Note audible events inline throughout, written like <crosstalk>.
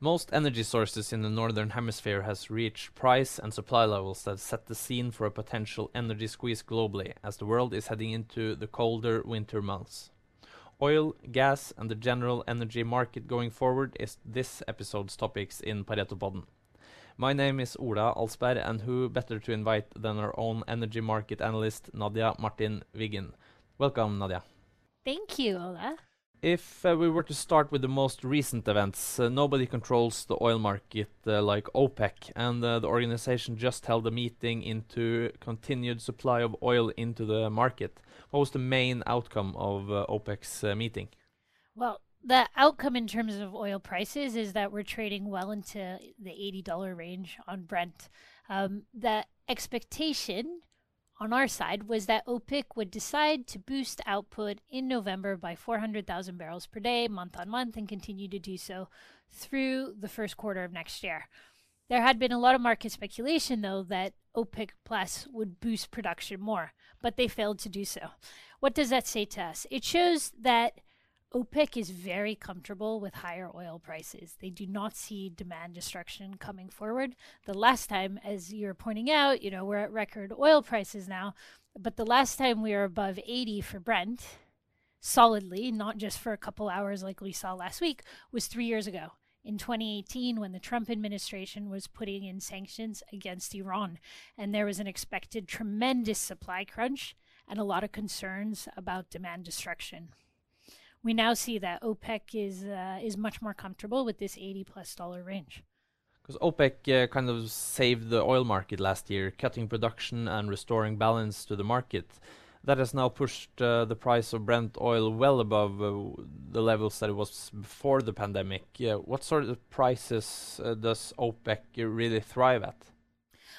Most energy sources in the northern hemisphere has reached price and supply levels that set the scene for a potential energy squeeze globally as the world is heading into the colder winter months. Oil, gas, and the general energy market going forward is this episode's topics in Pareto-podden. My name is Ola Alsberg, and who better to invite than our own energy market analyst, Nadia Martin Wiggen. Welcome, Nadia. Thank you, Ola. If uh, we were to start with the most recent events, uh, nobody controls the oil market uh, like OPEC, and uh, the organization just held a meeting into continued supply of oil into the market. What was the main outcome of uh, OPEC's uh, meeting? Well, the outcome in terms of oil prices is that we're trading well into the $80 range on Brent. Um, the expectation on our side was that OPEC would decide to boost output in November by 400,000 barrels per day, month on month, and continue to do so through the first quarter of next year. There had been a lot of market speculation, though, that OPEC Plus would boost production more, but they failed to do so. What does that say to us? It shows that OPEC is very comfortable with higher oil prices. They do not see demand destruction coming forward. The last time, as you're pointing out, you know, we're at record oil prices now, but the last time we were above 80 for Brent, solidly, not just for a couple hours like we saw last week, was three years ago in 2018 when the Trump administration was putting in sanctions against Iran. And there was an expected tremendous supply crunch and a lot of concerns about demand destruction we now see that OPEC is uh, is much more comfortable with this 80 plus dollar range. Because OPEC uh, kind of saved the oil market last year, cutting production and restoring balance to the market. That has now pushed uh, the price of Brent oil well above uh, the levels that it was before the pandemic. what sort of prices uh, does OPEC really thrive at?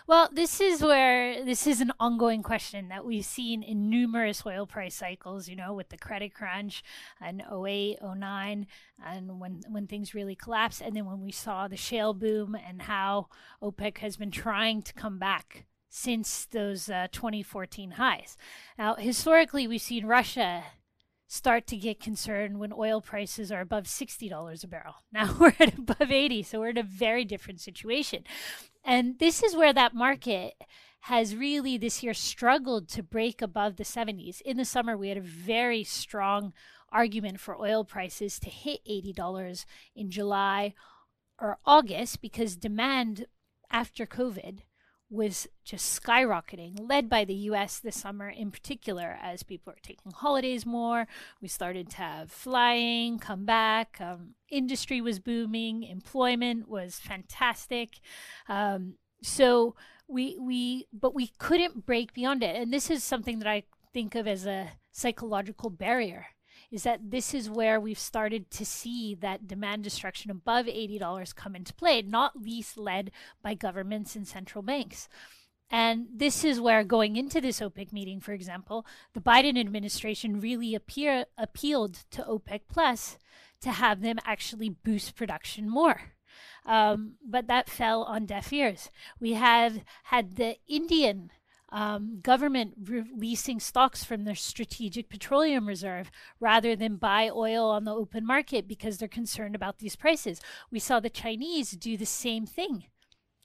Well, this is where this is an ongoing question that we've seen in numerous oil price cycles, you know, with the credit crunch and 08, 09, and when, when things really collapsed. And then when we saw the shale boom and how OPEC has been trying to come back since those uh, 2014 highs. Now, historically, we've seen Russia start to get concerned when oil prices are above $60 a barrel. <laughs> Now we're at above 80, so we're in a very different situation. And this is where that market has really this year struggled to break above the 70s. In the summer, we had a very strong argument for oil prices to hit $80 in July or August because demand after COVID was just skyrocketing, led by the US this summer in particular, as people are taking holidays more. We started to have flying come back. Um, industry was booming, employment was fantastic. Um, so we, we, but we couldn't break beyond it. And this is something that I think of as a psychological barrier is that this is where we've started to see that demand destruction above $80 come into play, not least led by governments and central banks. And this is where, going into this OPEC meeting, for example, the Biden administration really appear, appealed to OPEC Plus to have them actually boost production more. Um, but that fell on deaf ears. We have had the Indian um, government releasing stocks from their strategic petroleum reserve rather than buy oil on the open market because they're concerned about these prices. We saw the Chinese do the same thing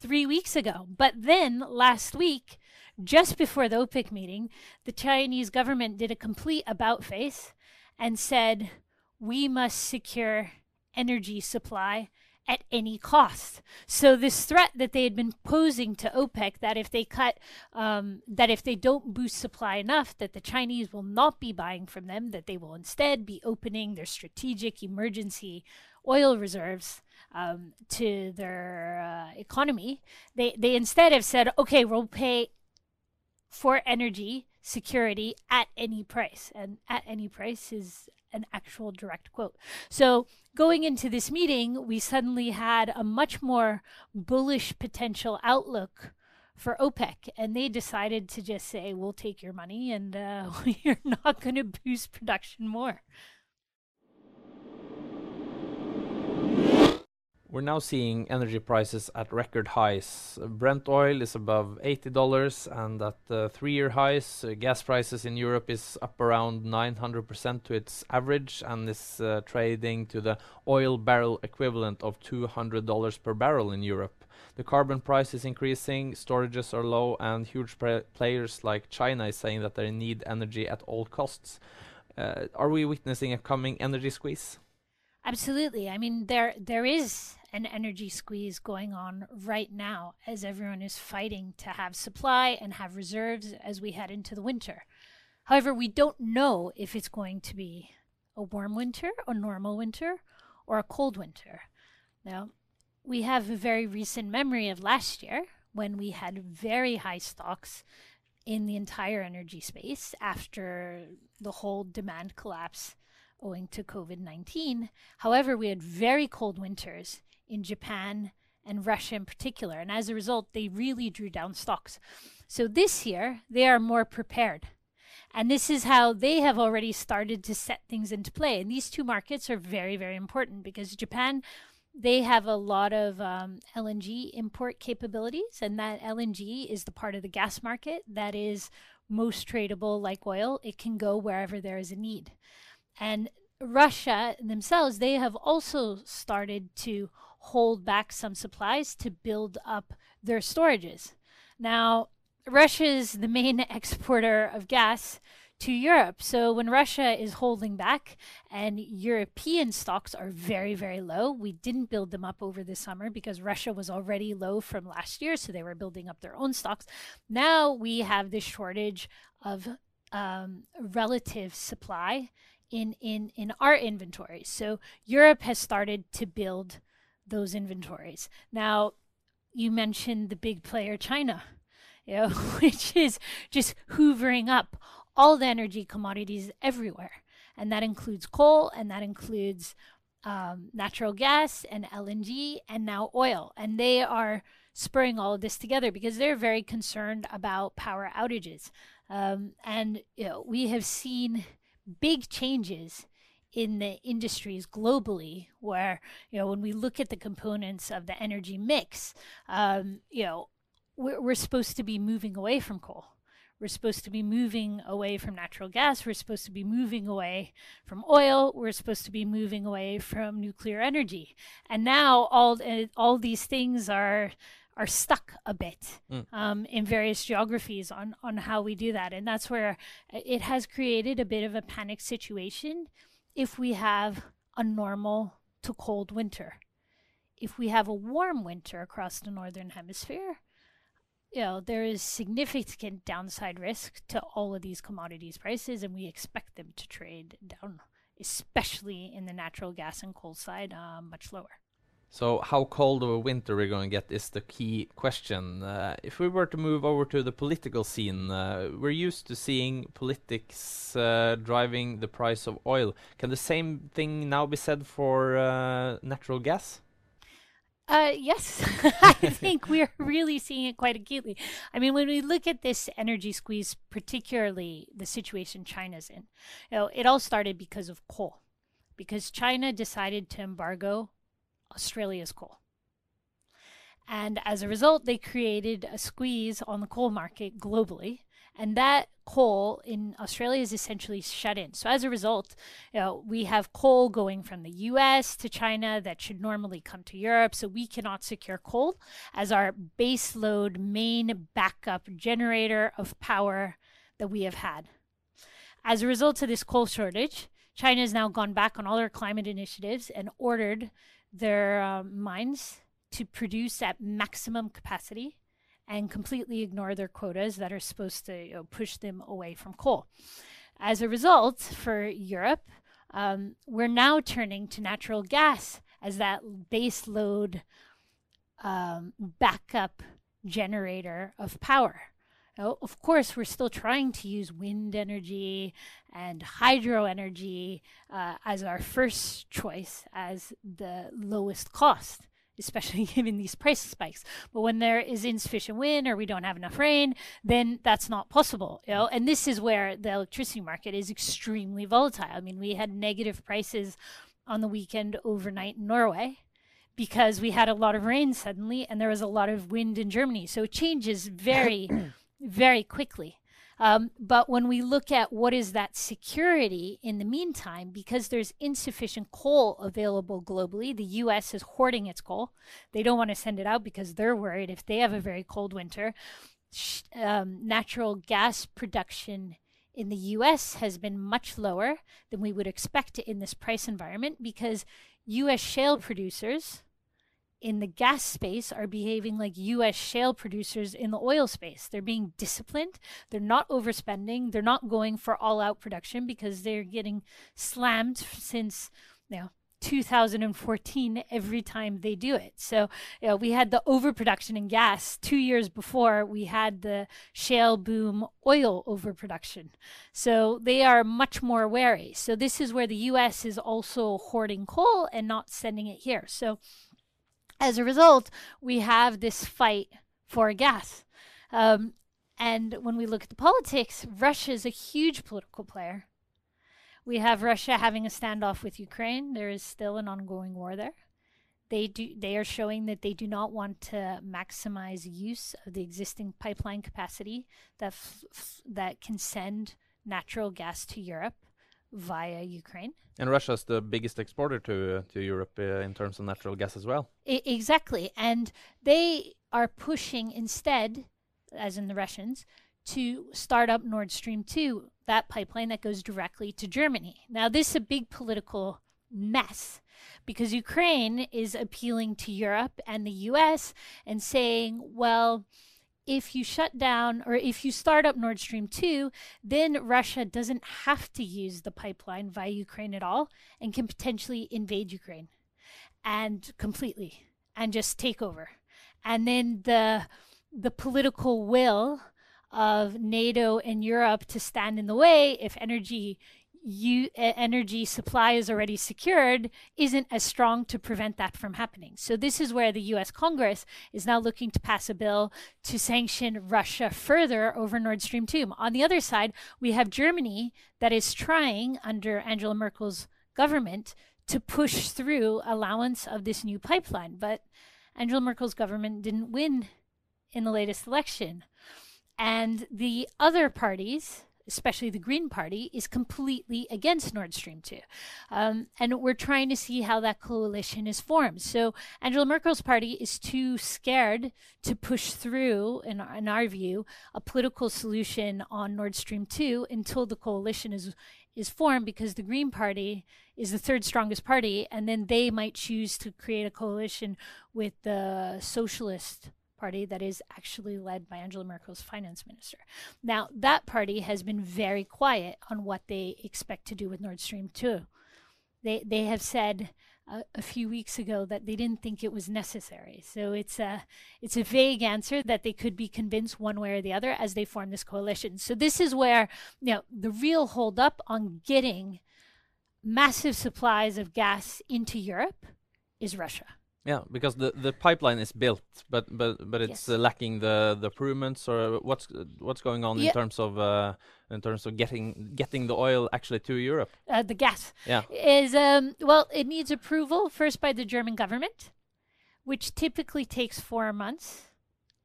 three weeks ago. But then last week, just before the OPEC meeting, the Chinese government did a complete about face and said, we must secure energy supply at any cost. So this threat that they had been posing to OPEC that if they cut, um, that if they don't boost supply enough, that the Chinese will not be buying from them, that they will instead be opening their strategic emergency oil reserves um, to their uh, economy. They they instead have said, okay, we'll pay for energy security at any price, and at any price is an actual direct quote. So going into this meeting, we suddenly had a much more bullish potential outlook for OPEC, and they decided to just say, "We'll take your money, and uh, <laughs> we're not going to boost production more." We're now seeing energy prices at record highs. Brent oil is above $80 and at three-year highs. Uh, gas prices in Europe is up around 900% to its average and is uh, trading to the oil barrel equivalent of $200 per barrel in Europe. The carbon price is increasing, storages are low, and huge players like China is saying that they need energy at all costs. Uh, are we witnessing a coming energy squeeze? Absolutely. I mean, there there is an energy squeeze going on right now as everyone is fighting to have supply and have reserves as we head into the winter. However, we don't know if it's going to be a warm winter, a normal winter, or a cold winter. Now, we have a very recent memory of last year when we had very high stocks in the entire energy space after the whole demand collapse owing to COVID 19. However, we had very cold winters in Japan and Russia in particular. And as a result, they really drew down stocks. So this year, they are more prepared. And this is how they have already started to set things into play. And these two markets are very, very important because Japan, they have a lot of um, LNG import capabilities. And that LNG is the part of the gas market that is most tradable like oil. It can go wherever there is a need. And Russia themselves, they have also started to hold back some supplies to build up their storages. Now, Russia is the main <laughs> exporter of gas to Europe. So when Russia is holding back and European stocks are very, very low, we didn't build them up over the summer because Russia was already low from last year. So they were building up their own stocks. Now we have this shortage of um, relative supply in, in, in our inventories. So Europe has started to build those inventories. Now, you mentioned the big player China, you know, <laughs> which is just hoovering up all the energy commodities everywhere. And that includes coal and that includes um, natural gas and LNG and now oil. And they are spurring all of this together because they're very concerned about power outages. Um, and you know, we have seen big changes in the industries globally where you know when we look at the components of the energy mix um, you know we're, we're supposed to be moving away from coal. We're supposed to be moving away from natural gas. We're supposed to be moving away from oil. We're supposed to be moving away from nuclear energy. And now all uh, all these things are are stuck a bit mm. um, in various geographies on on how we do that. And that's where it has created a bit of a panic situation if we have a normal to cold winter. If we have a warm winter across the northern hemisphere, you know, there is significant downside risk to all of these commodities prices, and we expect them to trade down, especially in the natural gas and coal side, uh, much lower. So how cold of a winter we're going to get is the key question. Uh, if we were to move over to the political scene, uh, we're used to seeing politics uh, driving the price of oil. Can the same thing now be said for uh, natural gas? Uh, yes, <laughs> I think we're <laughs> really seeing it quite acutely. I mean, when we look at this energy squeeze, particularly the situation China's in, you know, it all started because of coal, because China decided to embargo Australia's coal. And as a result, they created a squeeze on the coal market globally. And that coal in Australia is essentially shut in. So as a result, you know, we have coal going from the US to China that should normally come to Europe. So we cannot secure coal as our baseload main backup generator of power that we have had. As a result of this coal shortage, China has now gone back on all their climate initiatives and ordered their mines to produce at maximum capacity and completely ignore their quotas that are supposed to you know, push them away from coal. As a result, for Europe, um, we're now turning to natural gas as that base load um, backup generator of power. Now, of course, we're still trying to use wind energy and hydro energy uh, as our first choice as the lowest cost, especially <laughs> given these price spikes. But when there is insufficient wind or we don't have enough rain, then that's not possible. You know? And this is where the electricity market is extremely volatile. I mean, we had negative prices on the weekend overnight in Norway because we had a lot of rain suddenly and there was a lot of wind in Germany. So it changes very, <clears throat> very quickly. Um, but when we look at what is that security in the meantime, because there's insufficient coal available globally, the US is hoarding its coal. They don't want to send it out because they're worried if they have a very cold winter. Um, natural gas production in the US has been much lower than we would expect in this price environment because US shale producers in the gas space are behaving like US shale producers in the oil space. They're being disciplined. They're not overspending. They're not going for all out production because they're getting slammed since, you know, 2014 every time they do it. So, you know, we had the overproduction in gas two years before we had the shale boom oil overproduction. So they are much more wary. So this is where the US is also hoarding coal and not sending it here. So as a result, we have this fight for gas. Um, and when we look at the politics, Russia is a huge political player. We have Russia having a standoff with Ukraine. There is still an ongoing war there. They do. They are showing that they do not want to maximize use of the existing pipeline capacity that that can send natural gas to Europe via Ukraine. And Russia is the biggest exporter to uh, to Europe uh, in terms of natural gas as well. I- exactly, and they are pushing instead, as in the Russians, to start up Nord Stream two, that pipeline that goes directly to Germany. Now, this is a big political mess because Ukraine is appealing to Europe and the U.S. and saying, well if you shut down or if you start up Nord Stream 2, then Russia doesn't have to use the pipeline via Ukraine at all and can potentially invade Ukraine and completely and just take over. And then the the political will of NATO and Europe to stand in the way if energy you, energy supply is already secured isn't as strong to prevent that from happening. So this is where the US Congress is now looking to pass a bill to sanction Russia further over Nord Stream 2. On the other side, we have Germany that is trying under Angela Merkel's government to push through allowance of this new pipeline, but Angela Merkel's government didn't win in the latest election. And the other parties especially the Green Party, is completely against Nord Stream 2. Um, and we're trying to see how that coalition is formed. So Angela Merkel's party is too scared to push through, in, in our view, a political solution on Nord Stream 2 until the coalition is is formed because the Green Party is the third strongest party, and then they might choose to create a coalition with the Socialist party that is actually led by Angela Merkel's finance minister. Now, that party has been very quiet on what they expect to do with Nord Stream 2. They, they have said a few weeks ago that they didn't think it was necessary. So it's a, it's a vague answer that they could be convinced one way or the other as they form this coalition. So this is where you know, the real holdup on getting massive supplies of gas into Europe is Russia. Yeah, because the, the pipeline is built, but but but it's yes. uh, lacking the the improvements or what's what's going on yeah. in terms of uh, in terms of getting getting the oil actually to Europe. Uh, the gas. Yeah. Is um well, it needs approval first by the German government, which typically takes four months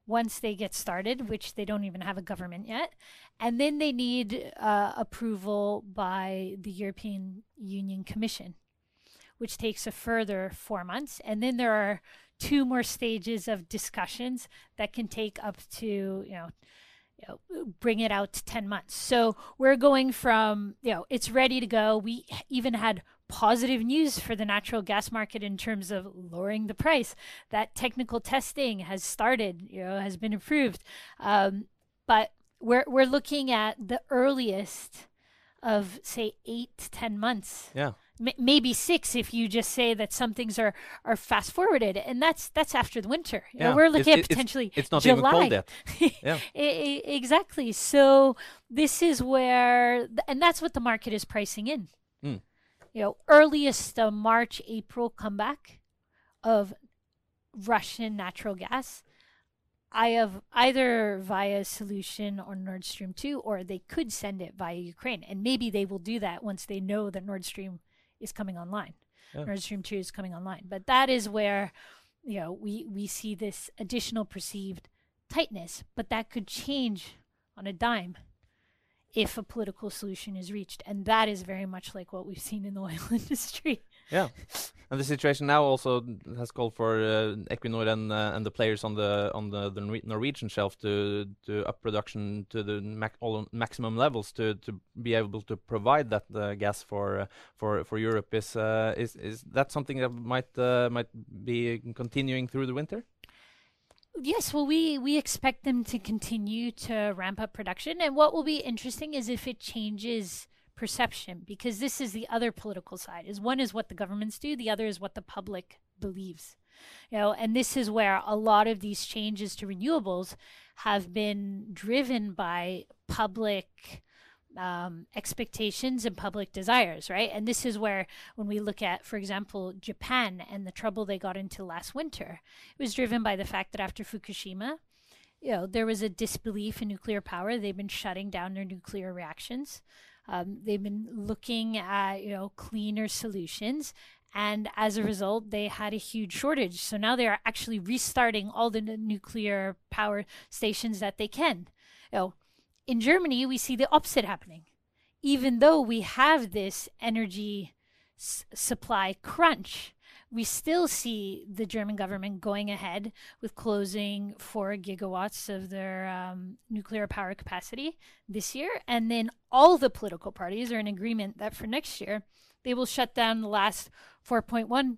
once they get started, which they don't even have a government yet, and then they need uh, approval by the European Union Commission which takes a further four months. And then there are two more stages of discussions that can take up to, you know, you know, bring it out to 10 months. So we're going from, you know, it's ready to go. We even had positive news for the natural gas market in terms of lowering the price. That technical testing has started, you know, has been approved. Um, but we're, we're looking at the earliest of, say, eight to 10 months. Yeah M- maybe six if you just say that some things are, are fast forwarded, and that's that's after the winter. You yeah. Know, we're looking it's, at potentially it's, it's not July. even cold yet. <laughs> yeah, exactly. So this is where, th- and that's what the market is pricing in. Mm. You know, earliest uh, March April comeback of Russian natural gas. I have either via solution or Nord Stream 2, or they could send it via Ukraine. And maybe they will do that once they know that Nord Stream is coming online. yeah. Nord Stream 2 is coming online. But that is where, you know, we, we see this additional perceived tightness, but that could change on a dime if a political solution is reached. And that is very much like what we've seen in the <laughs> oil industry. Yeah. And the situation now also has called for uh, Equinor and uh, and the players on the on the, the Norwegian shelf to to up production to the mac maximum levels to to be able to provide that uh, gas for uh, for for Europe. Is uh, is is that something that might uh, might be continuing through the winter? Yes, well, we we expect them to continue to ramp up production, and what will be interesting is if it changes perception, because this is the other political side. Is one is what the governments do, the other is what the public believes. You know, and this is where a lot of these changes to renewables have been driven by public um, expectations and public desires, right? And this is where, when we look at, for example, Japan and the trouble they got into last winter, it was driven by the fact that after Fukushima, you know, there was a disbelief in nuclear power. They've been shutting down their nuclear reactions. Um, they've been looking at, you know, cleaner solutions. And as a result, they had a huge shortage. So now they are actually restarting all the nuclear power stations that they can. You know, in Germany, we see the opposite happening. Even though we have this energy s- supply crunch, we still see the German government going ahead with closing four gigawatts of their um, nuclear power capacity this year. And then all the political parties are in agreement that for next year, they will shut down the last 4.1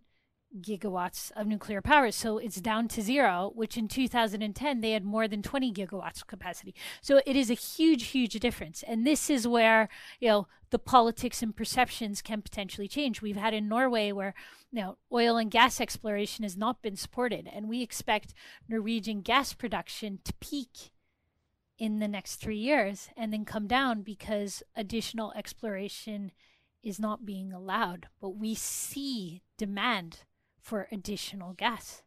gigawatts of nuclear power. So it's down to zero, which in 2010 they had more than 20 gigawatts capacity. So it is a huge, huge difference. And this is where, you know, the politics and perceptions can potentially change. We've had in Norway where, you know, oil and gas exploration has not been supported. And we expect Norwegian gas production to peak in the next three years and then come down because additional exploration is not being allowed. But we see demand for additional gas.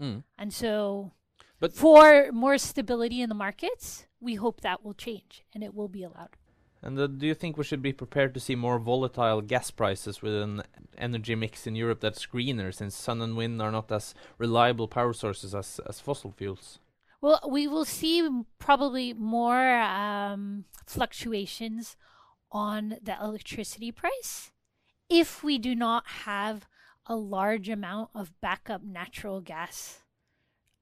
Mm. And so, but for more stability in the markets, we hope that will change and it will be allowed. And uh, do you think we should be prepared to see more volatile gas prices with an energy mix in Europe that's greener, since sun and wind are not as reliable power sources as, as fossil fuels? Well, we will see probably more um, fluctuations on the electricity price if we do not have a large amount of backup natural gas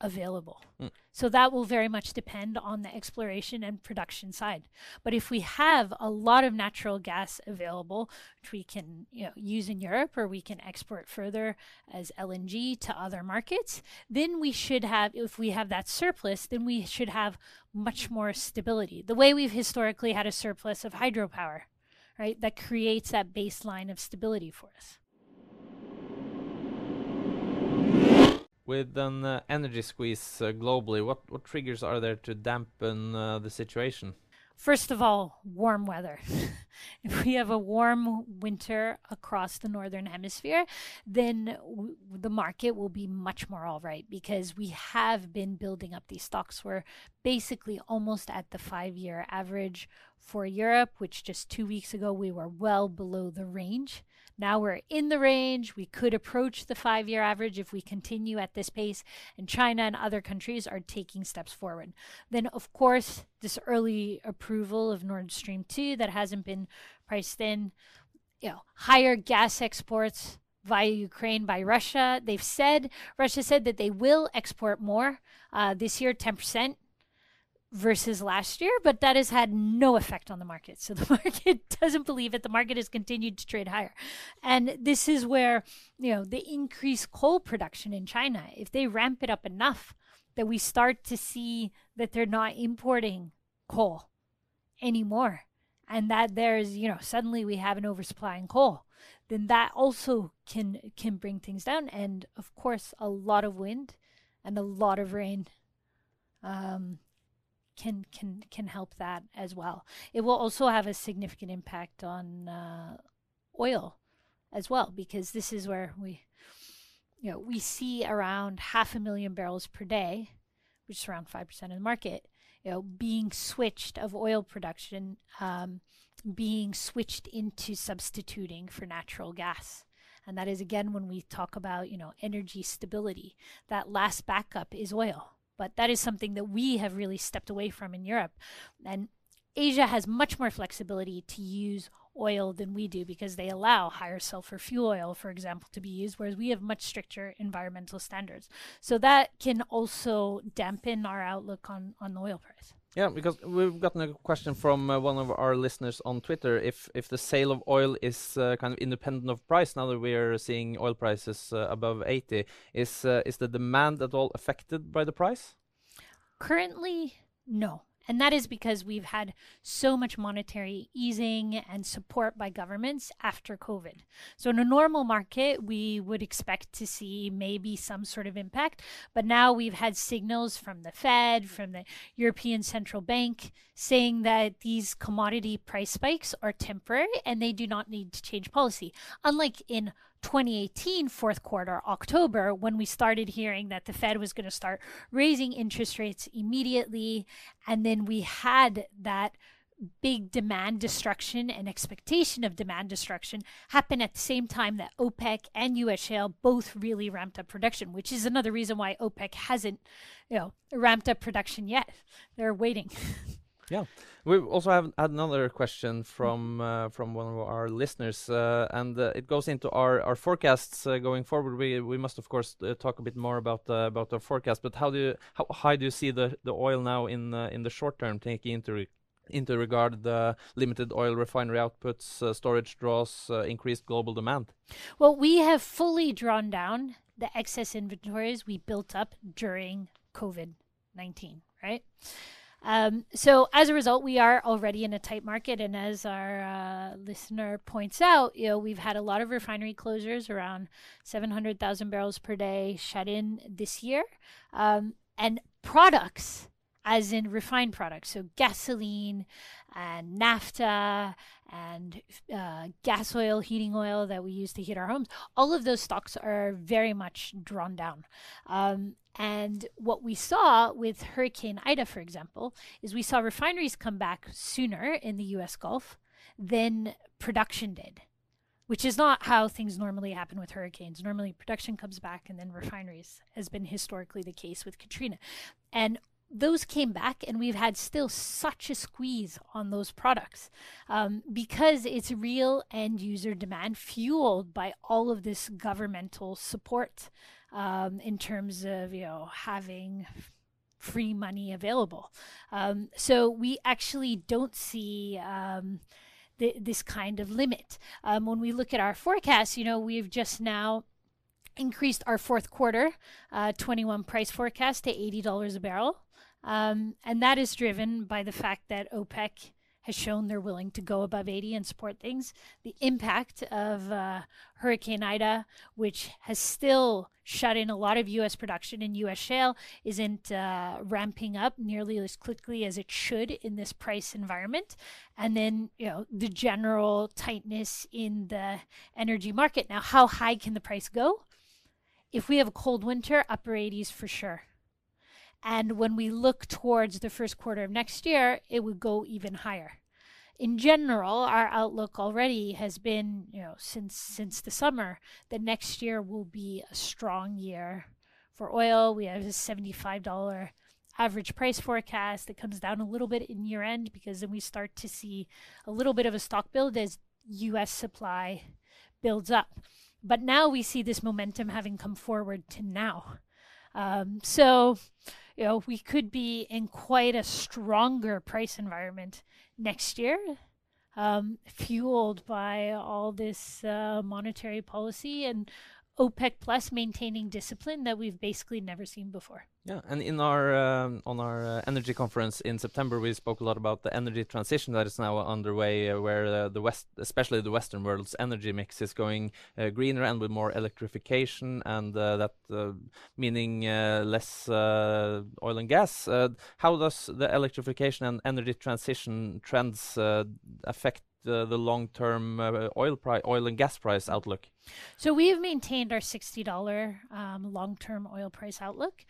available. Mm. So that will very much depend on the exploration and production side. But if we have a lot of natural gas available, which we can you know, use in Europe or we can export further as LNG to other markets, then we should have, if we have that surplus, then we should have much more stability. The way we've historically had a surplus of hydropower, right, that creates that baseline of stability for us. With an uh, energy squeeze uh, globally, what, what triggers are there to dampen uh, the situation? First of all, warm weather. <laughs> if we have a warm winter across the northern hemisphere, then the market will be much more all right because we have been building up these stocks. We're basically almost at the five year average for Europe, which just two weeks ago we were well below the range. Now we're in the range. We could approach the five year average if we continue at this pace, and China and other countries are taking steps forward. Then, of course, this early approval of Nord Stream 2 that hasn't been priced in, you know, higher gas exports via Ukraine by Russia. They've said, Russia said that they will export more uh, this year, 10% versus last year, but that has had no effect on the market. So <laughs> the market doesn't believe it. The market has continued to trade higher. And this is where, you know, the increased coal production in China, if they ramp it up enough that we start to see that they're not importing coal anymore and that there's, you know, suddenly we have an oversupply in coal, then that also can can bring things down and of course a lot of wind and a lot of rain um, can can can help that as well. It will also have a significant impact on uh, oil as well because this is where we you know we see around half a million barrels per day, which is around five percent of the market, you know, being switched of oil production, um, being switched into substituting for natural gas. And that is again when we talk about, you know, energy stability. That last backup is oil. But that is something that we have really stepped away from in Europe. And Asia has much more flexibility to use oil than we do because they allow higher sulfur fuel oil, for example, to be used, whereas we have much stricter environmental standards. So that can also dampen our outlook on, on the oil price. Yeah, because we've gotten a question from uh, one of our listeners on Twitter if if the sale of oil is uh, kind of independent of price now that we are seeing oil prices uh, above 80 is uh, is the demand at all affected by the price? Currently, no. And that is because we've had so much monetary easing and support by governments after COVID. So, in a normal market, we would expect to see maybe some sort of impact. But now we've had signals from the Fed, from the European Central Bank, saying that these commodity price spikes are temporary and they do not need to change policy. Unlike in 2018 fourth quarter, October, when we started hearing that the Fed was going to start raising interest rates immediately. And then we had that big demand destruction and expectation of demand destruction happen at the same time that OPEC and US shale both really ramped up production, which is another reason why OPEC hasn't, you know, ramped up production yet. They're waiting. <laughs> Yeah, we also have had another question from uh, from one of our listeners, uh, and uh, it goes into our our forecasts uh, going forward. We we must of course uh, talk a bit more about uh, about our forecast. But how do you how high do you see the the oil now in in the short term, taking into re into regard the limited oil refinery outputs, storage draws, increased global demand? Well, we have fully drawn down the excess inventories we built up during COVID nineteen, right? Um, so as a result, we are already in a tight market, and as our uh, listener points out, you know we've had a lot of refinery closures, around seven hundred thousand barrels per day shut in this year, um, and products as in refined products, so gasoline and naphtha and uh, gas oil, heating oil that we use to heat our homes, all of those stocks are very much drawn down. Um, and what we saw with Hurricane Ida, for example, is we saw refineries come back sooner in the US Gulf than production did, which is not how things normally happen with hurricanes. Normally, production comes back and then refineries, has been historically the case with Katrina. And those came back and we've had still such a squeeze on those products um, because it's real end user demand fueled by all of this governmental support um, in terms of you know having free money available. Um, so we actually don't see um, th- this kind of limit. Um, when we look at our forecast you know we've just now increased our fourth quarter uh, 21 price forecast to $80 a barrel um, and that is driven by the fact that OPEC has shown they're willing to go above 80 and support things. The impact of uh, Hurricane Ida, which has still shut in a lot of U.S. production in U.S. shale, isn't uh, ramping up nearly as quickly as it should in this price environment. And then, you know, the general tightness in the energy market. Now, how high can the price go? If we have a cold winter, upper 80s for sure. And when we look towards the first quarter of next year, it would go even higher. In general, our outlook already has been, you know, since since the summer that next year will be a strong year for oil. We have a $75 average price forecast that comes down a little bit in year end because then we start to see a little bit of a stock build as US supply builds up. But now we see this momentum having come forward to now. Um, so you know, we could be in quite a stronger price environment next year, um, fueled by all this uh, monetary policy and OPEC Plus maintaining discipline that we've basically never seen before. Yeah, and in our um, on our uh, energy conference in September, we spoke a lot about the energy transition that is now underway, uh, where uh, the west, especially the Western world's energy mix, is going uh, greener and with more electrification, and uh, that uh, meaning less oil and gas. how does the electrification and energy transition trends affect the, the long term uh, oil price, oil and gas price outlook? So we have maintained our sixty dollar um, long term oil price outlook,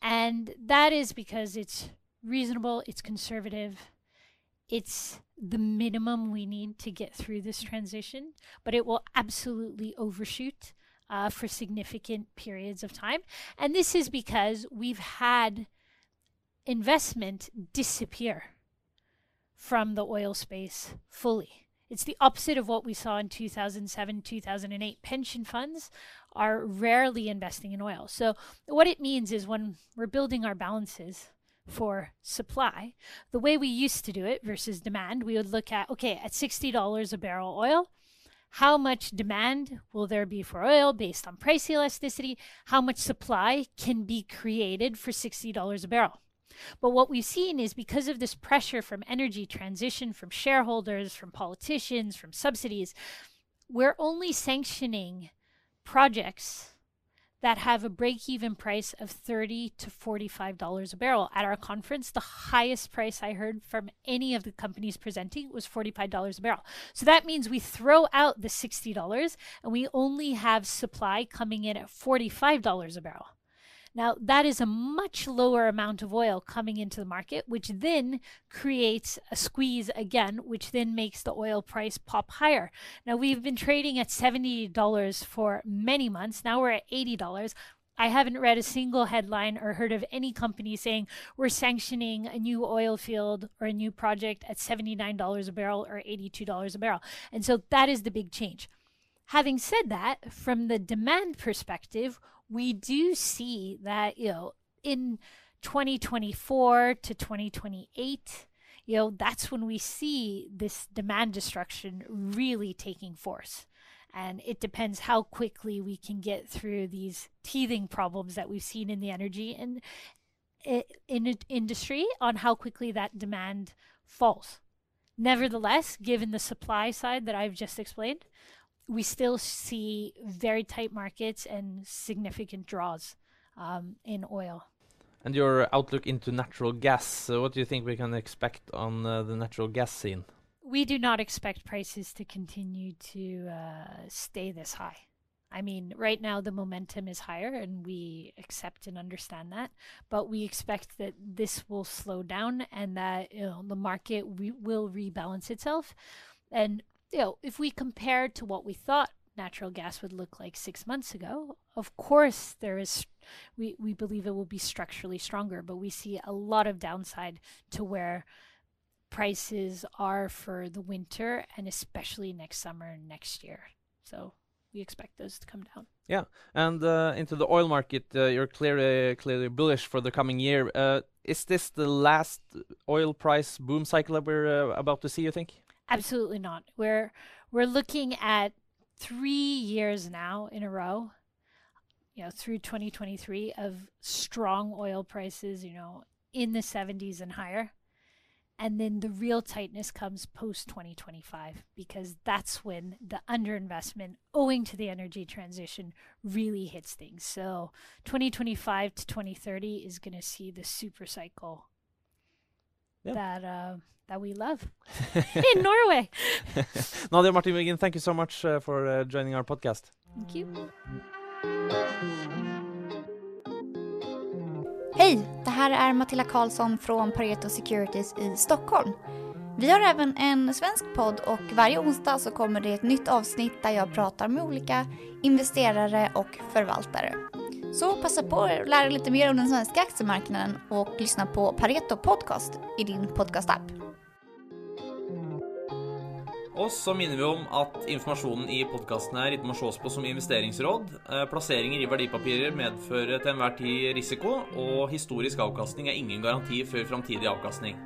and that is because it's reasonable, it's conservative, it's the minimum we need to get through this transition, but it will absolutely overshoot uh, for significant periods of time. And this is because we've had investment disappear from the oil space fully. It's the opposite of what we saw in 2007, 2008. Pension funds are rarely investing in oil. So, what it means is when we're building our balances for supply, the way we used to do it versus demand, we would look at okay, at $60 a barrel oil, how much demand will there be for oil based on price elasticity? How much supply can be created for $60 a barrel? But what we've seen is because of this pressure from energy transition, from shareholders, from politicians, from subsidies, we're only sanctioning projects that have a break even price of 30 to $45 a barrel. At our conference, the highest price I heard from any of the companies presenting was $45 a barrel. So that means we throw out the $60 and we only have supply coming in at $45 a barrel. Now, that is a much lower amount of oil coming into the market, which then creates a squeeze again, which then makes the oil price pop higher. Now, we've been trading at $70 for many months. Now we're at $80. I haven't read a single headline or heard of any company saying we're sanctioning a new oil field or a new project at $79 a barrel or $82 a barrel. And so that is the big change. Having said that, from the demand perspective, we do see that, you know, in 2024 to 2028, you know, that's when we see this demand destruction really taking force. And it depends how quickly we can get through these teething problems that we've seen in the energy and in industry on how quickly that demand falls. Nevertheless, given the supply side that I've just explained, we still see very tight markets and significant draws um, in oil. And your outlook into natural gas, uh, what do you think we can expect on uh, the natural gas scene? We do not expect prices to continue to uh, stay this high. I mean, right now the momentum is higher and we accept and understand that, but we expect that this will slow down and that you know, the market re- will rebalance itself. And you know, if we compare to what we thought natural gas would look like six months ago, of course there is we, we believe it will be structurally stronger, but we see a lot of downside to where prices are for the winter and especially next summer next year. So we expect those to come down. Yeah, and uh, into the oil market, uh, you're clearly clearly bullish for the coming year. Uh, is this the last oil price boom cycle that we're uh, about to see? You think? Absolutely not. We're we're looking at three years now in a row, you know, through 2023 of strong oil prices, you know, in the 70s and higher. And then the real tightness comes post 2025 because that's when the underinvestment owing to the energy transition really hits things. So 2025 to 2030 is going to see the super cycle yep. that uh, that we love <laughs> in Norway. <laughs> Nadia Martin Wiggen, thank you so much uh, for uh, joining our podcast. Thank you. Hej, det här är Matilda Karlsson från Pareto Securities i Stockholm. Vi har även en svensk podd och varje onsdag så kommer det ett nytt avsnitt där jag pratar med olika investerare och förvaltare. Så passa på att lära dig lite mer om den svenska aktiemarknaden och lyssna på Pareto Podcast i din podcastapp. Och så minner vi om att informationen i podkasten her ikke må ses på som investeringsråd. Eh, placeringar i verdipapirer medfører til enhver tid risiko, og historisk avkastning er ingen garanti for framtidig avkastning.